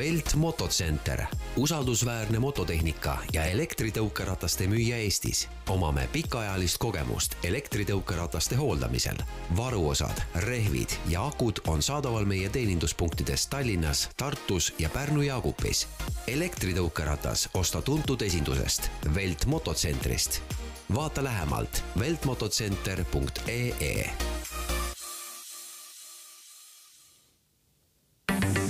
Velt motocenter, usaldusväärne mototehnika ja elektritõukerataste müüja Eestis. omame pikaajalist kogemust elektritõukerataste hooldamisel. varuosad, rehvid ja akud on saadaval meie teeninduspunktides Tallinnas, Tartus ja Pärnu-Jaagupis. elektritõukeratas osta tuntud esindusest Velt mototsentrist. vaata lähemalt veltmotocenter.ee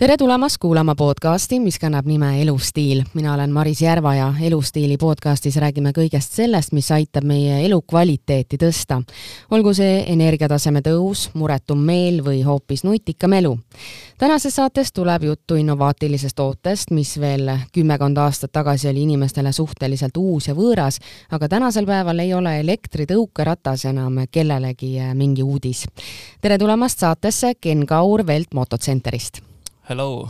tere tulemast kuulama podcasti, mis kannab nime Elustiil. mina olen Maris Järva ja Elustiili podcastis räägime kõigest sellest, mis aitab meie elukvaliteeti tõsta. olgu see energiataseme tõus, muretum meel või hoopis nutikam elu. tänases saates tuleb juttu innovaatilisest tootest, mis veel kümmekond aastat tagasi oli inimestele suhteliselt uus ja võõras, aga tänasel päeval ei ole elektritõukeratas enam kellelegi mingi uudis. tere tulemast saatesse, Ken Kaur Velt Motocentterist Hello!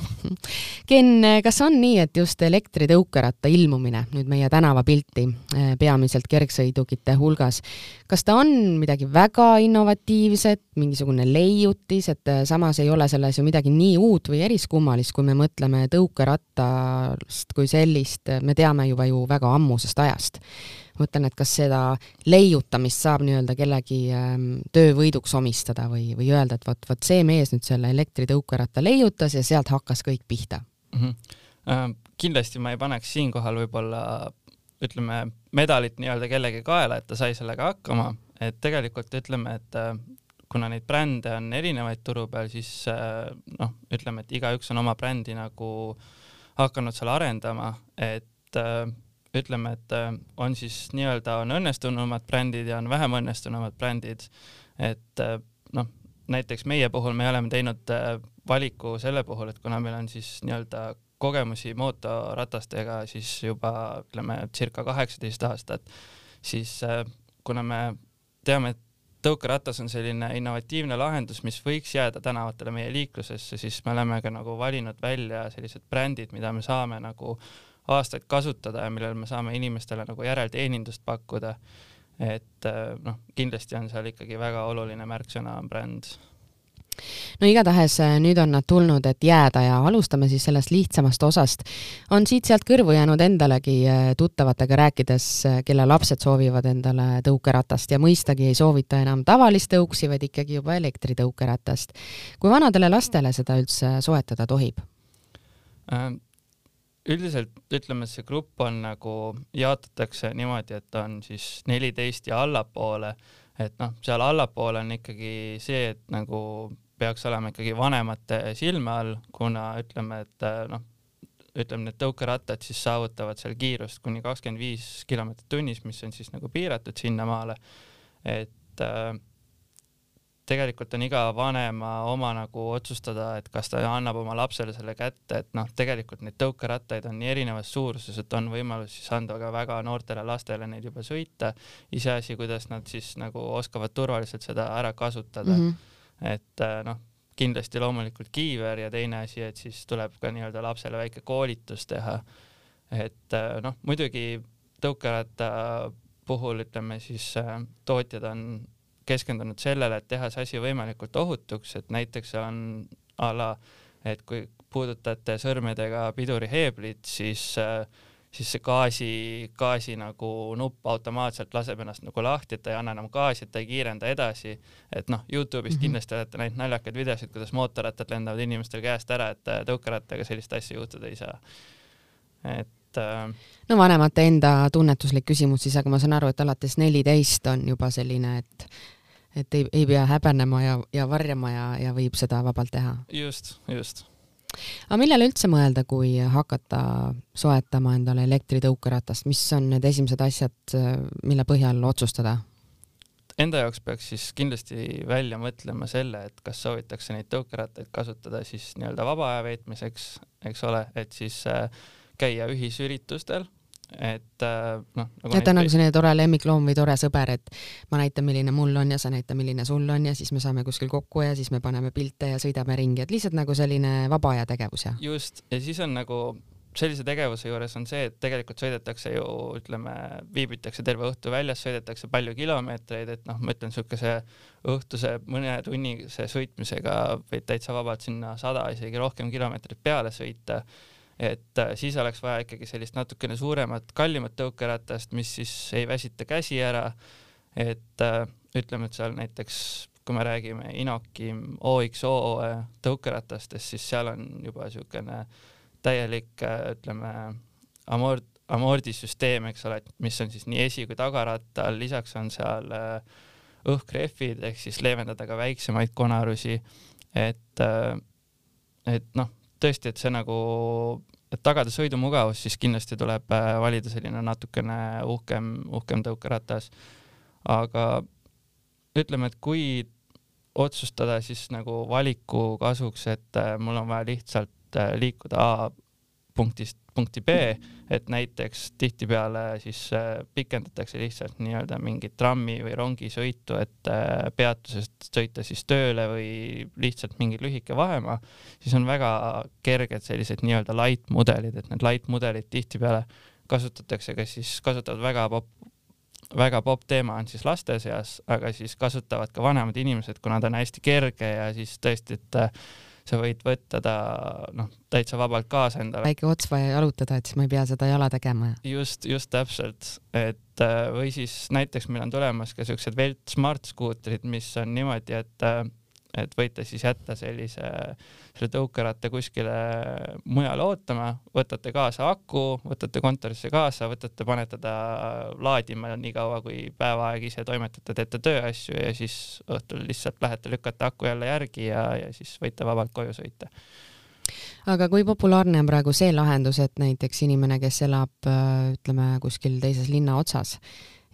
Ken, kas on nii, et just elektritõukeratta ilmumine nüüd meie tänavapilti, eh, peamiselt kergsõidukite hulgas, kas ta on midagi väga innovatiivset, mingisugune leiutis, et eh, samas ei ole selles ju midagi nii uut või eriskummalist, kui me mõtleme tõukerattast kui sellist, me teame juba ju väga ammusest ajast mõtlen, et kas seda leiutamist saab nii-öelda kellegi ähm, töövõiduks omistada või, või öelda, et vot, vot see mees nüüd selle elektritõukeratta leiutas ja sealt hakkas kõik pihta mm. -hmm. Äh, kindlasti ma ei paneks siinkohal võib-olla ütleme, medalit nii-öelda kellegi kaela, et ta sai sellega hakkama, et tegelikult ütleme, et äh, kuna neid brände on erinevaid turu peal, siis äh, noh, ütleme, et igaüks on oma brändi nagu hakanud seal arendama, et äh, ütleme, et äh, on siis nii-öelda on õnnestunumad brändid ja on vähem õnnestunumad brändid. et äh, noh, näiteks meie puhul me oleme teinud äh, valiku selle puhul, et kuna meil on siis nii-öelda kogemusi mootorratastega siis juba ütleme circa kaheksateist aastat, siis kuna me teame, et tõukeratas on selline innovatiivne lahendus, mis võiks jääda tänavatele meie liiklusesse, siis me oleme ka nagu valinud välja sellised brändid, mida me saame nagu äh, aastaid kasutada ja millel me saame inimestele nagu järelteenindust pakkuda. et äh, noh, kindlasti on seal ikkagi väga oluline märksõna on bränd no igatahes äh, nüüd on nad tulnud, et jääda ja alustame siis sellest lihtsamast osast. on siit-sealt kõrvu jäänud endalegi äh, tuttavatega rääkides, kelle lapsed soovivad endale tõukeratast ja mõistagi ei soovita enam tavalist tõuksi, vaid ikkagi juba elektritõukeratast. kui vanadele lastele seda üldse soetada tohib? Üldiselt ütleme, see grupp on nagu, jaotatakse niimoodi, et on siis neliteist ja allapoole, et noh, seal allapoole on ikkagi see, et nagu peaks olema ikkagi vanemate silme all, kuna ütleme, et noh, ütleme, need tõukerattad siis saavutavad seal kiirust kuni kakskümmend viis kilomeetrit tunnis, mis on siis nagu piiratud sinnamaale, et äh, tegelikult on iga vanema oma nagu otsustada, et kas ta annab oma lapsele selle kätte, et noh, tegelikult neid tõukerattaid on nii erinevas suuruses, et on võimalus siis anda ka väga noortele lastele neid juba sõita. iseasi, kuidas nad siis nagu oskavad turvaliselt seda ära kasutada mm. -hmm. et äh, noh, kindlasti loomulikult kiiver ja teine asi, et siis tuleb ka nii-öelda lapsele väike koolitus teha. et äh, noh, muidugi tõukeratta puhul ütleme siis äh, tootjad on keskendunud sellele, et teha see asi võimalikult ohutuks, et näiteks on a la, et kui puudutate sõrmedega piduriheeblit, siis siis see gaasi, gaasi nagu nupp automaatselt laseb ennast nagu lahti, et ta ei anna enam gaasi, et ta ei kiirenda edasi. et noh, Youtube'ist mm -hmm. kindlasti olete näinud naljakaid videosid, kuidas mootorrattad lendavad inimestel käest ära, et äh, tõukerattaga sellist asja juhtuda ei saa. et äh, no vanemate enda tunnetuslik küsimus siis, aga ma saan aru, et alates neliteist on juba selline, et et ei, ei pea häbenema ja, ja varjama ja, ja võib seda vabalt teha. just, just. aga millele üldse mõelda, kui hakata soetama endale elektritõukeratast, mis on need esimesed asjad, mille põhjal otsustada? Enda jaoks peaks siis kindlasti välja mõtlema selle, et kas soovitakse neid tõukerattaid kasutada siis nii-öelda vaba aja veetmiseks, eks ole, et siis äh, käia ühisüritustel et äh, noh nagu. et ta on nagu selline tore lemmikloom või tore sõber, et ma näitan, milline mul on ja sa näita, milline sul on ja siis me saame kuskil kokku ja siis me paneme pilte ja sõidame ringi, et lihtsalt nagu selline vaba aja tegevus ja. just, ja siis on nagu sellise tegevuse juures on see, et tegelikult sõidetakse ju, ütleme, viibitakse terve õhtu väljas, sõidetakse palju kilomeetreid, et noh, ma ütlen, niisuguse õhtuse mõnetunnise sõitmisega võid täitsa vabalt sinna sada, isegi rohkem kilomeetrit peale sõita. Et äh, siis oleks vaja ikkagi sellist natukene suuremat, kallimat tõukeratast, mis siis ei väsita käsi ära. et äh, ütleme, et seal näiteks kui me räägime Inoki OXO tõukeratastest, siis seal on juba niisugune täielik, äh, ütleme, amort-, amordisüsteem, eks ole, et mis on siis nii esi- kui tagarattal, lisaks on seal õhkrehvid ehk siis leevendada ka väiksemaid konarusi. et, et noh, tõesti, et see nagu, et tagada sõidumugavus, siis kindlasti tuleb valida selline natukene uhkem, uhkem tõukeratas. aga ütleme, et kui otsustada siis nagu valiku kasuks, et mul on vaja lihtsalt äh, liikuda A punktist punkti B, et näiteks tihtipeale siis äh, pikendatakse lihtsalt nii-öelda mingit trammi või rongisõitu, et äh, peatusest sõita siis tööle või lihtsalt mingi lühike vahemaa, siis on väga kerged sellised nii-öelda light mudelid, et need light mudelid tihtipeale kasutatakse, kes siis kasutavad väga popp, väga popp teema on siis laste seas, aga siis kasutavad ka vanemad inimesed, kuna ta on hästi kerge ja siis tõesti, et sa võid võtta ta noh, täitsa vabalt kaasa endale. väike ots vaja jalutada, et siis ma ei pea seda jala tegema. just, just täpselt, et äh, või siis näiteks meil on tulemas ka siuksed Velt Smart skuutrid, mis on niimoodi, et äh, et võite siis jätta sellise, selle tõukeratta kuskile mujale ootama, võtate kaasa aku, võtate kontorisse kaasa, võtate, panete ta laadima nii kaua, kui päev aega ise toimetate, teete tööasju ja siis õhtul lihtsalt lähete, lükkate aku jälle järgi ja, ja siis võite vabalt koju sõita. Aga kui populaarne on praegu see lahendus, et näiteks inimene, kes elab ütleme kuskil teises linna otsas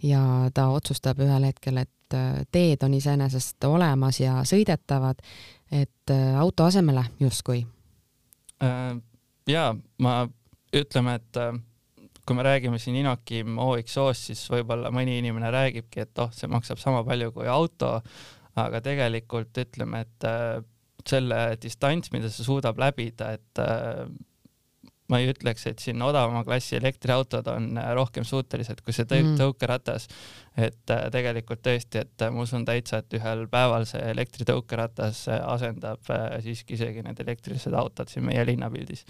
ja ta otsustab ühel hetkel, et et äh, teed on iseenesest olemas ja sõidetavad, et äh, auto asemele justkui? Äh, ja ma ütleme, et kui me räägime siin Inokim OXO-st, siis võib-olla mõni inimene räägibki, et oh, see maksab sama palju kui auto, aga tegelikult ütleme, et selle distants, mida see suudab läbida, et ma ei ütleks, et siin odavama klassi elektriautod on rohkem suutelised kui see tõ mm. Et äh, tegelikult tõesti, et äh, ma usun täitsa, et ühel päeval see elektritõukeratas asendab siiski isegi need elektrilised autod siin meie linnapildis.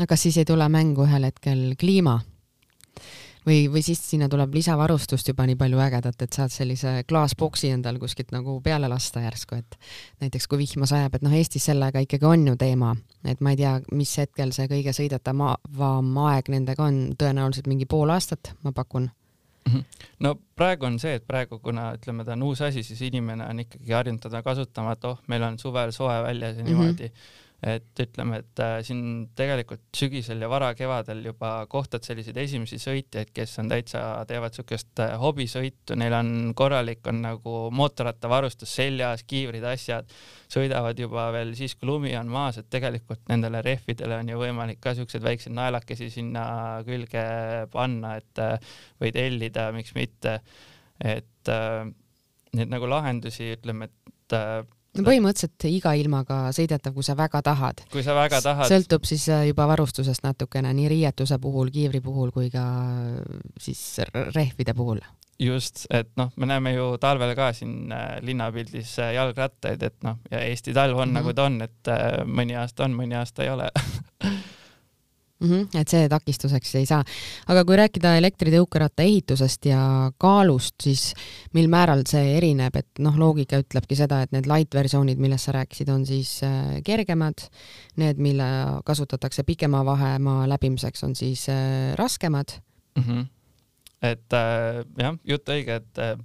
aga siis ei tule mängu ühel hetkel kliima? või, või siis sinna tuleb lisavarustust juba nii palju ägedat, et saad sellise klaasboksi endal kuskilt nagu peale lasta järsku, et näiteks kui vihma sajab, et noh, Eestis sellega ikkagi on ju teema, et ma ei tea, mis hetkel see kõige sõidetavam aeg nendega on, tõenäoliselt mingi pool aastat, ma pakun. No praegu on see, et praegu, kuna ütleme, ta on uus asi, siis inimene on ikkagi harjunud teda kasutama, et oh, meil on suvel soe väljas ja niimoodi mm. -hmm et ütleme, et äh, siin tegelikult sügisel ja varakevadel juba kohtad selliseid esimesi sõitjaid, kes on täitsa, teevad siukest äh, hobisõitu, neil on korralik, on nagu mootorrattavarustus seljas, kiivrid, asjad, sõidavad juba veel siis, kui lumi on maas, et tegelikult nendele rehvidele on ju võimalik ka siukseid väikseid naelakesi sinna külge panna, et äh, võid hellida, miks mitte. et neid nagu lahendusi, ütleme, et no põhimõtteliselt iga ilmaga sõidetav, kui sa väga tahad. kui sa väga tahad. sõltub siis äh, juba varustusest natukene nii riietuse puhul, kiivri puhul kui ka siis rehvide puhul. just, et noh, me näeme ju talvel ka siin äh, linnapildis äh, jalgrattaid, et noh, ja Eesti talv on mm -hmm. nagu ta on, et mõni aasta on, mõni aasta ei ole mm. -hmm, et see takistuseks ei saa. aga kui rääkida elektritõukeratta ehitusest ja kaalust, siis mil määral see erineb, et noh, loogika ütlebki seda, et need light versioonid, millest sa rääkisid, on siis äh, kergemad, need, mille kasutatakse pikema vahemaa läbimiseks, on siis äh, raskemad mm. -hmm. et äh, jah, jutt õige, et äh,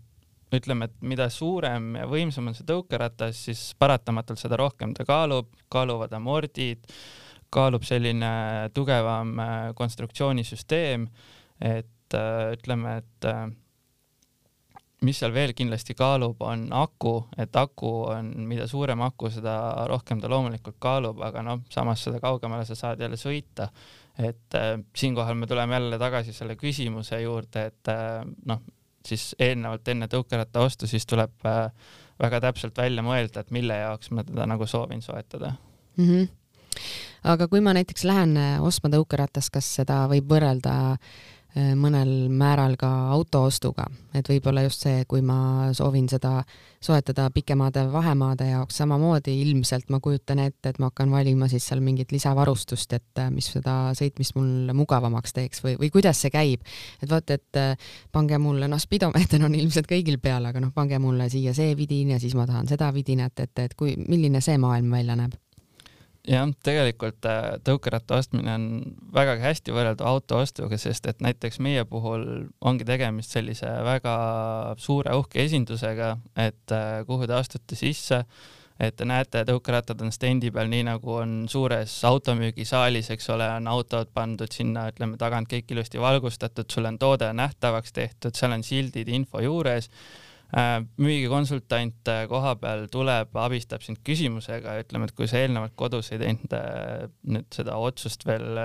ütleme, et mida suurem ja võimsam on see tõukeratas, siis paratamatult seda rohkem ta kaalub, kaaluvad amordid kaalub selline tugevam äh, konstruktsioonisüsteem, et äh, ütleme, et äh, mis seal veel kindlasti kaalub, on aku, et aku on, mida suurem aku, seda rohkem ta loomulikult kaalub, aga noh, samas seda kaugemale sa saad jälle sõita. et äh, siinkohal me tuleme jälle tagasi selle küsimuse juurde, et äh, noh, siis eelnevalt enne tõukeratta ostu, siis tuleb äh, väga täpselt välja mõelda, et mille jaoks ma teda nagu soovin soetada mm. -hmm. Aga kui ma näiteks lähen äh, ostma tõukeratast, kas seda võib võrrelda äh, mõnel määral ka auto ostuga, et võib-olla just see, kui ma soovin seda soetada pikemade vahemaade jaoks, samamoodi ilmselt ma kujutan ette, et ma hakkan valima siis seal mingit lisavarustust, et äh, mis seda sõitmist mul mugavamaks teeks või, või kuidas see käib. et vaata, et pange mulle, noh, spidomeeter on ilmselt kõigil peal, aga noh, pange mulle siia see vidin ja siis ma tahan seda vidinat, et, et kui, milline see maailm välja näeb jah, tegelikult äh, tõukeratta ostmine on vägagi hästi võrreldav auto ostuga, sest et näiteks meie puhul ongi tegemist sellise väga suure uhke esindusega, et äh, kuhu te astute sisse, et te näete, tõukerattad on stendi peal, nii nagu on suures automüügisaalis, eks ole, on autod pandud sinna, ütleme tagant kõik ilusti valgustatud, sul on toode nähtavaks tehtud, seal on sildid, info juures müügikonsultant äh, koha peal tuleb, abistab sind küsimusega, ütleme, et kui sa eelnevalt kodus ei teinud äh, nüüd seda otsust veel,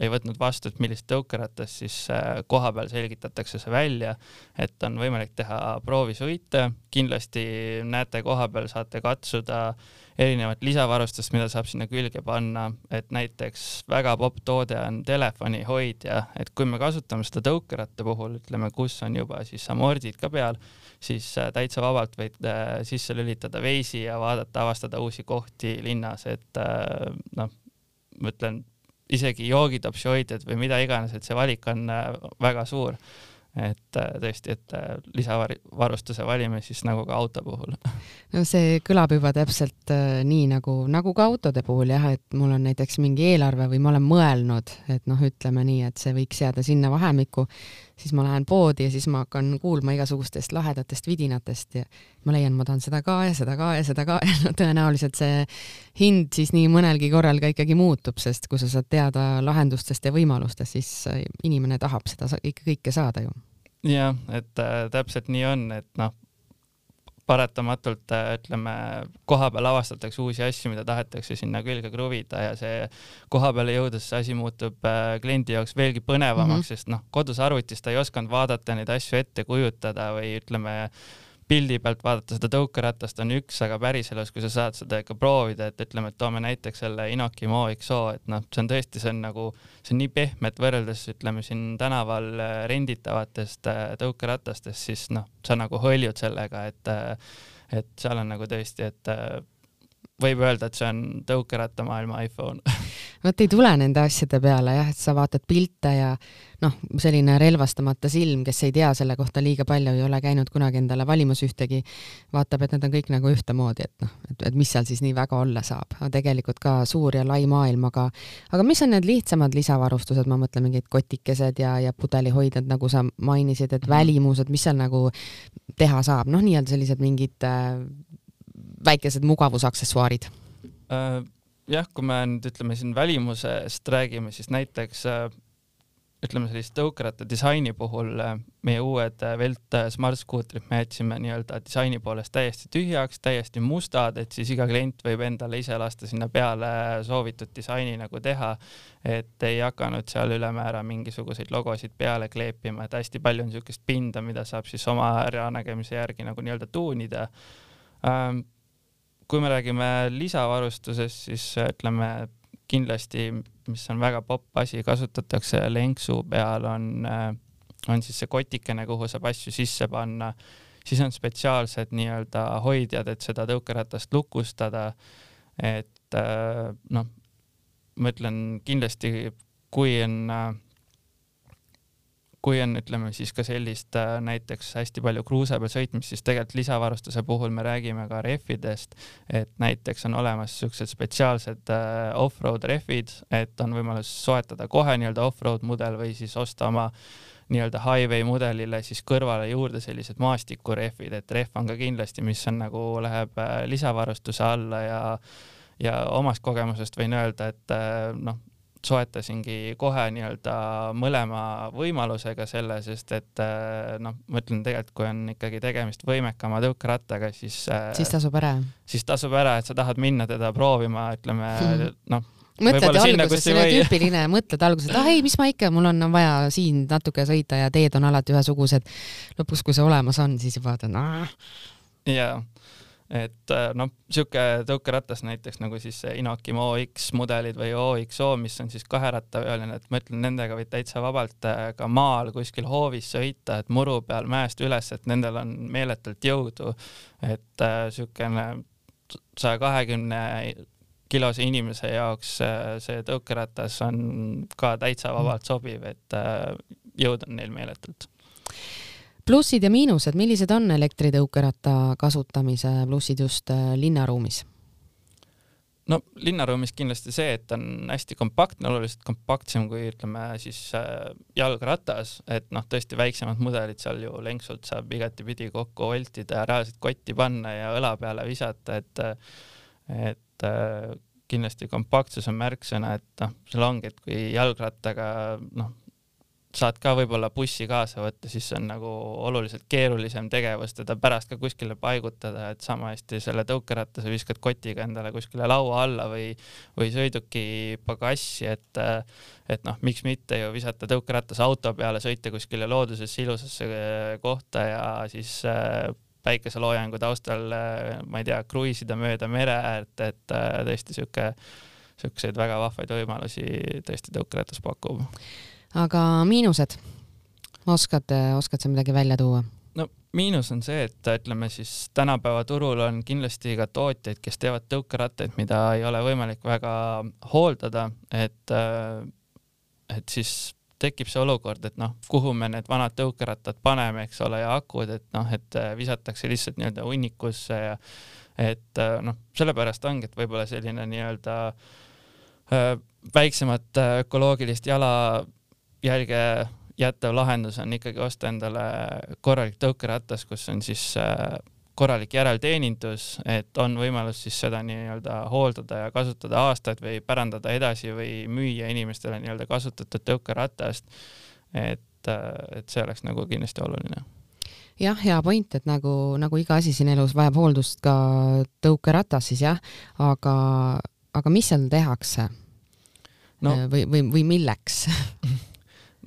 ei võtnud vastu, et millist tõukeratast, siis koha peal selgitatakse see välja, et on võimalik teha proovisõite, kindlasti näete koha peal, saate katsuda erinevat lisavarustust, mida saab sinna külge panna, et näiteks väga popp toode on telefonihoidja, et kui me kasutame seda tõukeratta puhul, ütleme, kus on juba siis amordid ka peal siis äh, täitsa vabalt võid äh, sisse lülitada Waze'i ja vaadata, avastada uusi kohti linnas, et äh, noh, ma ütlen, isegi joogitopsi hoidjad või mida iganes, et see valik on väga suur et tõesti, et lisavarustuse valime siis nagu ka auto puhul. no see kõlab juba täpselt äh, nii nagu, nagu ka autode puhul jah, et mul on näiteks mingi eelarve või ma olen mõelnud, et noh, ütleme nii, et see võiks jääda sinna vahemikku, siis ma lähen poodi ja siis ma hakkan kuulma igasugustest lahedatest vidinatest ja ma leian, ma tahan seda ka ja seda ka ja seda ka ja no tõenäoliselt see hind siis nii mõnelgi korral ka ikkagi muutub, sest kui sa saad teada lahendustest ja võimalustest, siis inimene tahab seda kõike saada ju. jah, et äh, täpselt nii on, et noh, paratamatult äh, ütleme, koha peal avastatakse uusi asju, mida tahetakse sinna külge kruvida ja see koha peale jõudes see asi muutub äh, kliendi jaoks veelgi põnevamaks mm, -hmm. sest noh, kodus arvutis ta ei osanud vaadata neid asju ette kujutada või ütleme, pildi pealt vaadata seda tõukeratast on üks, aga päriselus, kui sa saad seda ikka proovida, et ütleme, et toome näiteks selle Inoki Mo XO, et noh, see on tõesti, see on nagu, see on nii pehme, et võrreldes ütleme siin tänaval äh, renditavatest äh, tõukeratastest, siis noh, sa nagu hõljud sellega, et äh, et seal on nagu tõesti, et võib öelda, et see on tõukerattamaailma iPhone vot ei tule nende asjade peale jah, et sa vaatad pilte ja noh, selline relvastamata silm, kes ei tea selle kohta liiga palju, ei ole käinud kunagi endale valimas ühtegi, vaatab, et need on kõik nagu ühtemoodi, et noh, et, et mis seal siis nii väga olla saab. tegelikult ka suur ja lai maailm, aga aga mis on need lihtsamad lisavarustused, ma mõtlen mingid kotikesed ja, ja pudelihoidjad, nagu sa mainisid, et mhm. välimused, mis seal nagu teha saab, noh, nii-öelda sellised mingid äh, väikesed mugavusaksessuaarid äh,? jah, kui me nüüd ütleme siin välimusest räägime, siis näiteks äh, ütleme sellist tõukeratta disaini puhul äh, meie uued Velt Smart Scooterid me jätsime nii-öelda disaini poolest täiesti tühjaks, täiesti mustad, et siis iga klient võib endale ise lasta sinna peale soovitud disaini nagu teha. et ei hakanud seal ülemäära mingisuguseid logosid peale kleepima, et hästi palju on niisugust pinda, mida saab siis oma äranägemise järgi nagu nii-öelda tuunida ähm, kui me räägime lisavarustusest, siis ütleme kindlasti, mis on väga popp asi, kasutatakse lenksu peal, on, on siis see kotikene, kuhu saab asju sisse panna, siis on spetsiaalsed nii-öelda hoidjad, et seda tõukeratast lukustada. et noh, ma ütlen kindlasti, kui on kui on, ütleme siis ka sellist äh, näiteks hästi palju kruusa peal sõitmist, siis tegelikult lisavarustuse puhul me räägime ka rehvidest, et näiteks on olemas siuksed spetsiaalsed äh, off-road rehvid, et on võimalus soetada kohe nii-öelda off-road mudel või siis osta oma nii-öelda highway mudelile siis kõrvale juurde sellised maastikurehvid, et rehv on ka kindlasti, mis on nagu läheb äh, lisavarustuse alla ja ja omast kogemusest võin öelda, et noh, soetasingi kohe nii-öelda mõlema võimalusega selle, sest et äh, noh, ma ütlen tegelikult, kui on ikkagi tegemist võimekama tõukerattaga, siis äh, siis tasub ära? siis tasub ära, et sa tahad minna teda proovima, ütleme noh, mõtled alguses, see on tüüpiline, mõtled alguses, et ah ei, mis ma ikka, mul on vaja siin natuke sõita ja teed on alati ühesugused. lõpuks, kui see olemas on, siis vaatad, jaa et äh, noh, sihuke tõukeratas näiteks nagu siis Inokimo OX mudelid või OXO, mis on siis kaherattaveoline, et ma ütlen, nendega võid täitsa vabalt äh, ka maal kuskil hoovis sõita, et muru peal mäest üles, et nendel on meeletult jõudu. et äh, siukene saja kahekümne kilose inimese jaoks äh, see tõukeratas on ka täitsa vabalt sobiv, et äh, jõud on neil meeletult plussid ja miinused, millised on elektritõukeratta kasutamise plussid just äh, linnaruumis? no linnaruumis kindlasti see, et on hästi kompaktne, oluliselt kompaktsem kui ütleme siis äh, jalgratas, et noh, tõesti väiksemad mudelid seal ju lenksult saab igatipidi kokku voltida ja reaalselt kotti panna ja õla peale visata, et et äh, kindlasti kompaktsus on märksõna, et noh, sul ongi, et kui jalgrattaga noh, saad ka võib-olla bussi kaasa võtta, siis see on nagu oluliselt keerulisem tegevus teda pärast ka kuskile paigutada, et sama hästi selle tõukeratta sa viskad kotiga endale kuskile laua alla või, või sõiduki pagassi, et et noh, miks mitte ju visata tõukeratas auto peale, sõita kuskile loodusesse ilusasse kohta ja siis äh, päikeseloojangu taustal, ma ei tea, kruiisida mööda mere äärt, et äh, tõesti sihuke, siukseid väga vahvaid võimalusi tõesti tõukeratas pakub aga miinused, oskad, oskad sa midagi välja tuua? no miinus on see, et ütleme siis tänapäeva turul on kindlasti ka tootjaid, kes teevad tõukerattaid, mida ei ole võimalik väga hooldada, et, et siis tekib see olukord, et noh, kuhu me need vanad tõukerattad paneme, eks ole, ja akud, et noh, et visatakse lihtsalt nii-öelda hunnikusse ja et noh, sellepärast ongi, et võib-olla selline nii-öelda väiksemat ökoloogilist jala jälge jätav lahendus on ikkagi osta endale korralik tõukeratas, kus on siis äh, korralik järelteenindus, et on võimalus siis seda nii-öelda hooldada ja kasutada aastaid või pärandada edasi või müüa inimestele nii-öelda kasutatud tõukeratast. et, äh, et see oleks nagu kindlasti oluline jah, hea point, et nagu, nagu iga asi siin elus vajab hooldust, ka tõukeratas siis jah, aga, aga mis seal tehakse no.? või, või, või milleks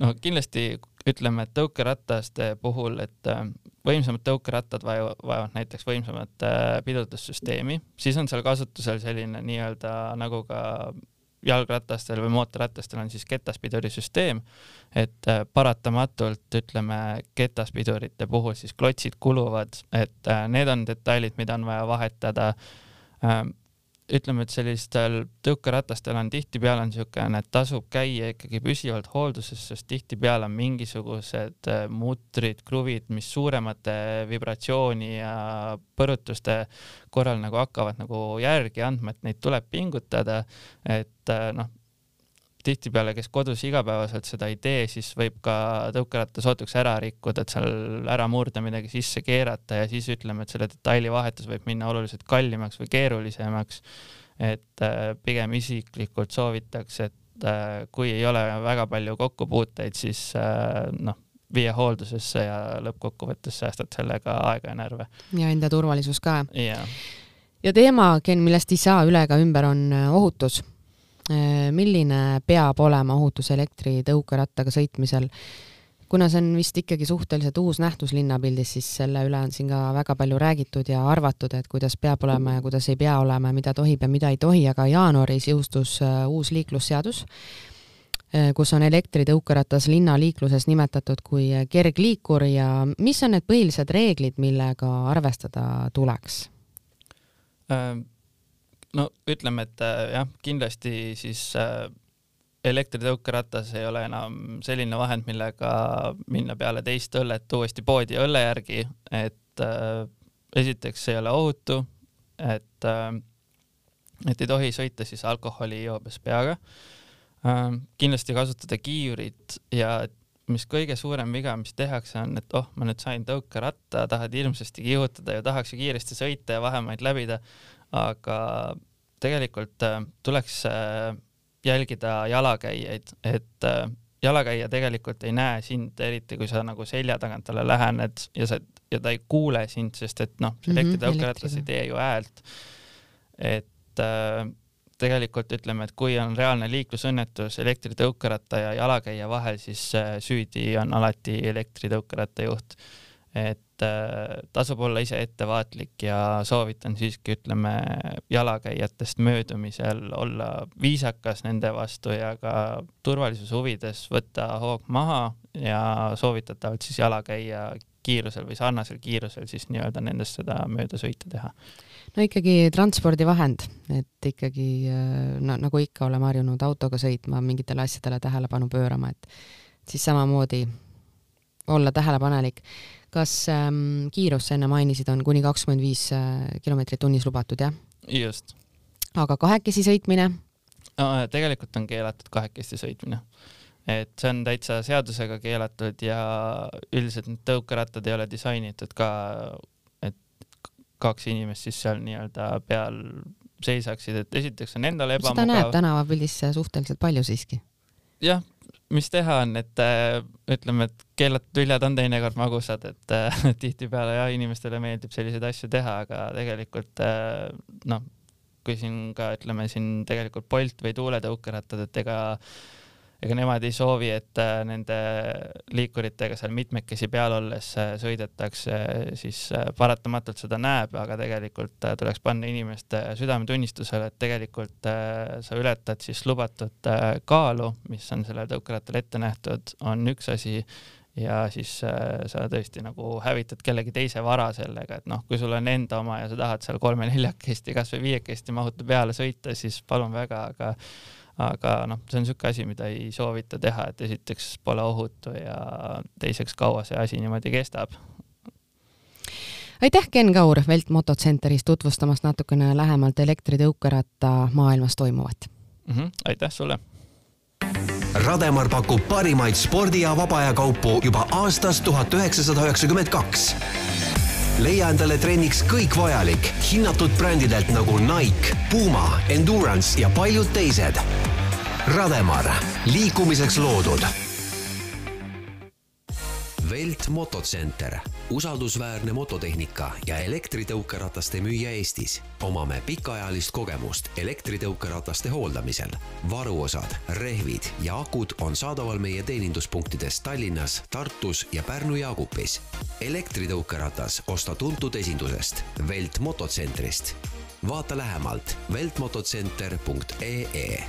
no kindlasti ütleme, et tõukerataste puhul, et äh, võimsamad tõukerattad vajavad, vajavad näiteks võimsamat äh, pidurdussüsteemi, siis on seal kasutusel selline nii-öelda nagu ka jalgratastel või mootorratastel on siis ketaspidurisüsteem, et äh, paratamatult ütleme ketaspidurite puhul siis klotsid kuluvad, et need on detailid, mida on vaja vahetada ütleme, et sellistel tõukeratastel on tihtipeale on niisugune, et tasub käia ikkagi püsivalt hoolduses, sest tihtipeale on mingisugused äh, mutrid, kruvid, mis suuremate vibratsiooni ja põrutuste korral nagu hakkavad nagu järgi andma, et neid tuleb pingutada, et äh, noh tihtipeale, kes kodus igapäevaselt seda ei tee, siis võib ka tõukeratta sootuks ära rikkuda, et seal ära murda, midagi sisse keerata ja siis ütleme, et selle detaili vahetus võib minna oluliselt kallimaks või keerulisemaks. et äh, pigem isiklikult soovitaks, et äh, kui ei ole väga palju kokkupuuteid, siis äh, noh, viia hooldusesse ja lõppkokkuvõttes säästad sellega aega ja närve. ja enda turvalisus ka ja teema, Ken, millest ei saa üle ega ümber, on ohutus milline peab olema ohutus elektritõukerattaga sõitmisel? kuna see on vist ikkagi suhteliselt uus nähtus linnapildis, siis selle üle on siin ka väga palju räägitud ja arvatud, et kuidas peab olema ja kuidas ei pea olema, mida tohib ja mida ei tohi, aga jaanuaris jõustus äh, uus liiklusseadus, äh, kus on elektritõukeratas linnaliikluses nimetatud kui kergliikur ja mis on need põhilised reeglid, millega arvestada tuleks ähm.? No ütleme, et äh, jah, kindlasti siis äh, elektritõukeratas ei ole enam selline vahend, millega minna peale teist õllet uuesti poodi õlle järgi, et äh, esiteks ei ole ohutu, et et ei tohi sõita siis alkoholijoobes peaga kindlasti kasutada kiivurit ja mis kõige suurem viga, mis tehakse, on, et oh, ma nüüd sain tõukeratta, tahad hirmsasti kihutada ja tahaks ju kiiresti sõita ja vahemaid läbida aga tegelikult äh, tuleks äh, jälgida jalakäijaid, et äh, jalakäija tegelikult ei näe sind, eriti kui sa nagu selja tagant talle lähened ja sa, ja ta ei kuule sind, sest et noh, see elektritõukeratas mm -hmm, ei tee ju häält. et äh, tegelikult ütleme, et kui on reaalne liiklusõnnetus elektritõukeratta ja jalakäija vahel, siis süüdi on alati elektritõukeratta juht et äh, tasub olla ise ettevaatlik ja soovitan siiski, ütleme, jalakäijatest möödumisel olla viisakas nende vastu ja ka turvalisuse huvides võtta hoog maha ja soovitatavalt siis jalakäija kiirusel või sarnasel kiirusel siis nii-öelda nendest seda möödasõitu teha. no ikkagi transpordivahend, et ikkagi äh, no nagu ikka oleme harjunud autoga sõitma, mingitele asjadele tähelepanu pöörama, et siis samamoodi olla tähelepanelik kas ähm, kiirus, sa enne mainisid, on kuni kakskümmend viis äh, kilomeetrit tunnis lubatud, jah? just. aga kahekesi sõitmine no,? tegelikult on keelatud kahekesti sõitmine. et see on täitsa seadusega keelatud ja üldiselt need tõukerattad ei ole disainitud ka, et kaks inimest siis seal nii-öelda peal seisaksid, et esiteks on endale ebamugav. seda näeb tänavapildis suhteliselt palju siiski. jah, mis teha on, et äh, ütleme, et keelatud viljad on teinekord magusad, et äh, tihtipeale jah, inimestele meeldib selliseid asju teha, aga tegelikult äh, noh, kui siin ka ütleme siin tegelikult Bolt või tuuletõukerattad, et ega äh, ega nemad ei soovi, et äh, nende liikuritega seal mitmekesi peal olles äh, sõidetakse, siis äh, paratamatult seda näeb, aga tegelikult tuleks panna inimeste südametunnistusele, et tegelikult sa ületad siis lubatud kaalu, mis on sellele tõukerattal ette nähtud, on üks asi ja siis sa tõesti nagu hävitad kellegi teise vara sellega, et noh, kui sul on enda oma ja sa tahad seal kolme-neljakesti, kasvõi viiekesti mahuta peale sõita, siis palun väga, aga aga noh, see on niisugune asi, mida ei soovita teha, et esiteks pole ohutu ja teiseks, kaua see asi niimoodi kestab. aitäh, Ken Kaur Velt Motocentris tutvustamast natukene lähemalt elektritõukeratta maailmas toimuvat mm! -hmm, aitäh sulle! Rademar pakub parimaid spordi- ja vaba aja kaupu juba aastast tuhat üheksasada üheksakümmend kaks leia endale trenniks kõik vajalik hinnatud brändidelt nagu Nike, Puma, Endurance ja paljud teised. Rademar, liikumiseks loodud Velt motocenter, usaldusväärne mototehnika ja elektritõukerataste müüja Eestis. omame pikaajalist kogemust elektritõukerataste hooldamisel. varuosad, rehvid ja akud on saadaval meie teeninduspunktides Tallinnas, Tartus ja Pärnu Jaagupis. elektritõukeratas osta tuntud esindusest Velt mototsentrist. vaata lähemalt veltmotocenter.ee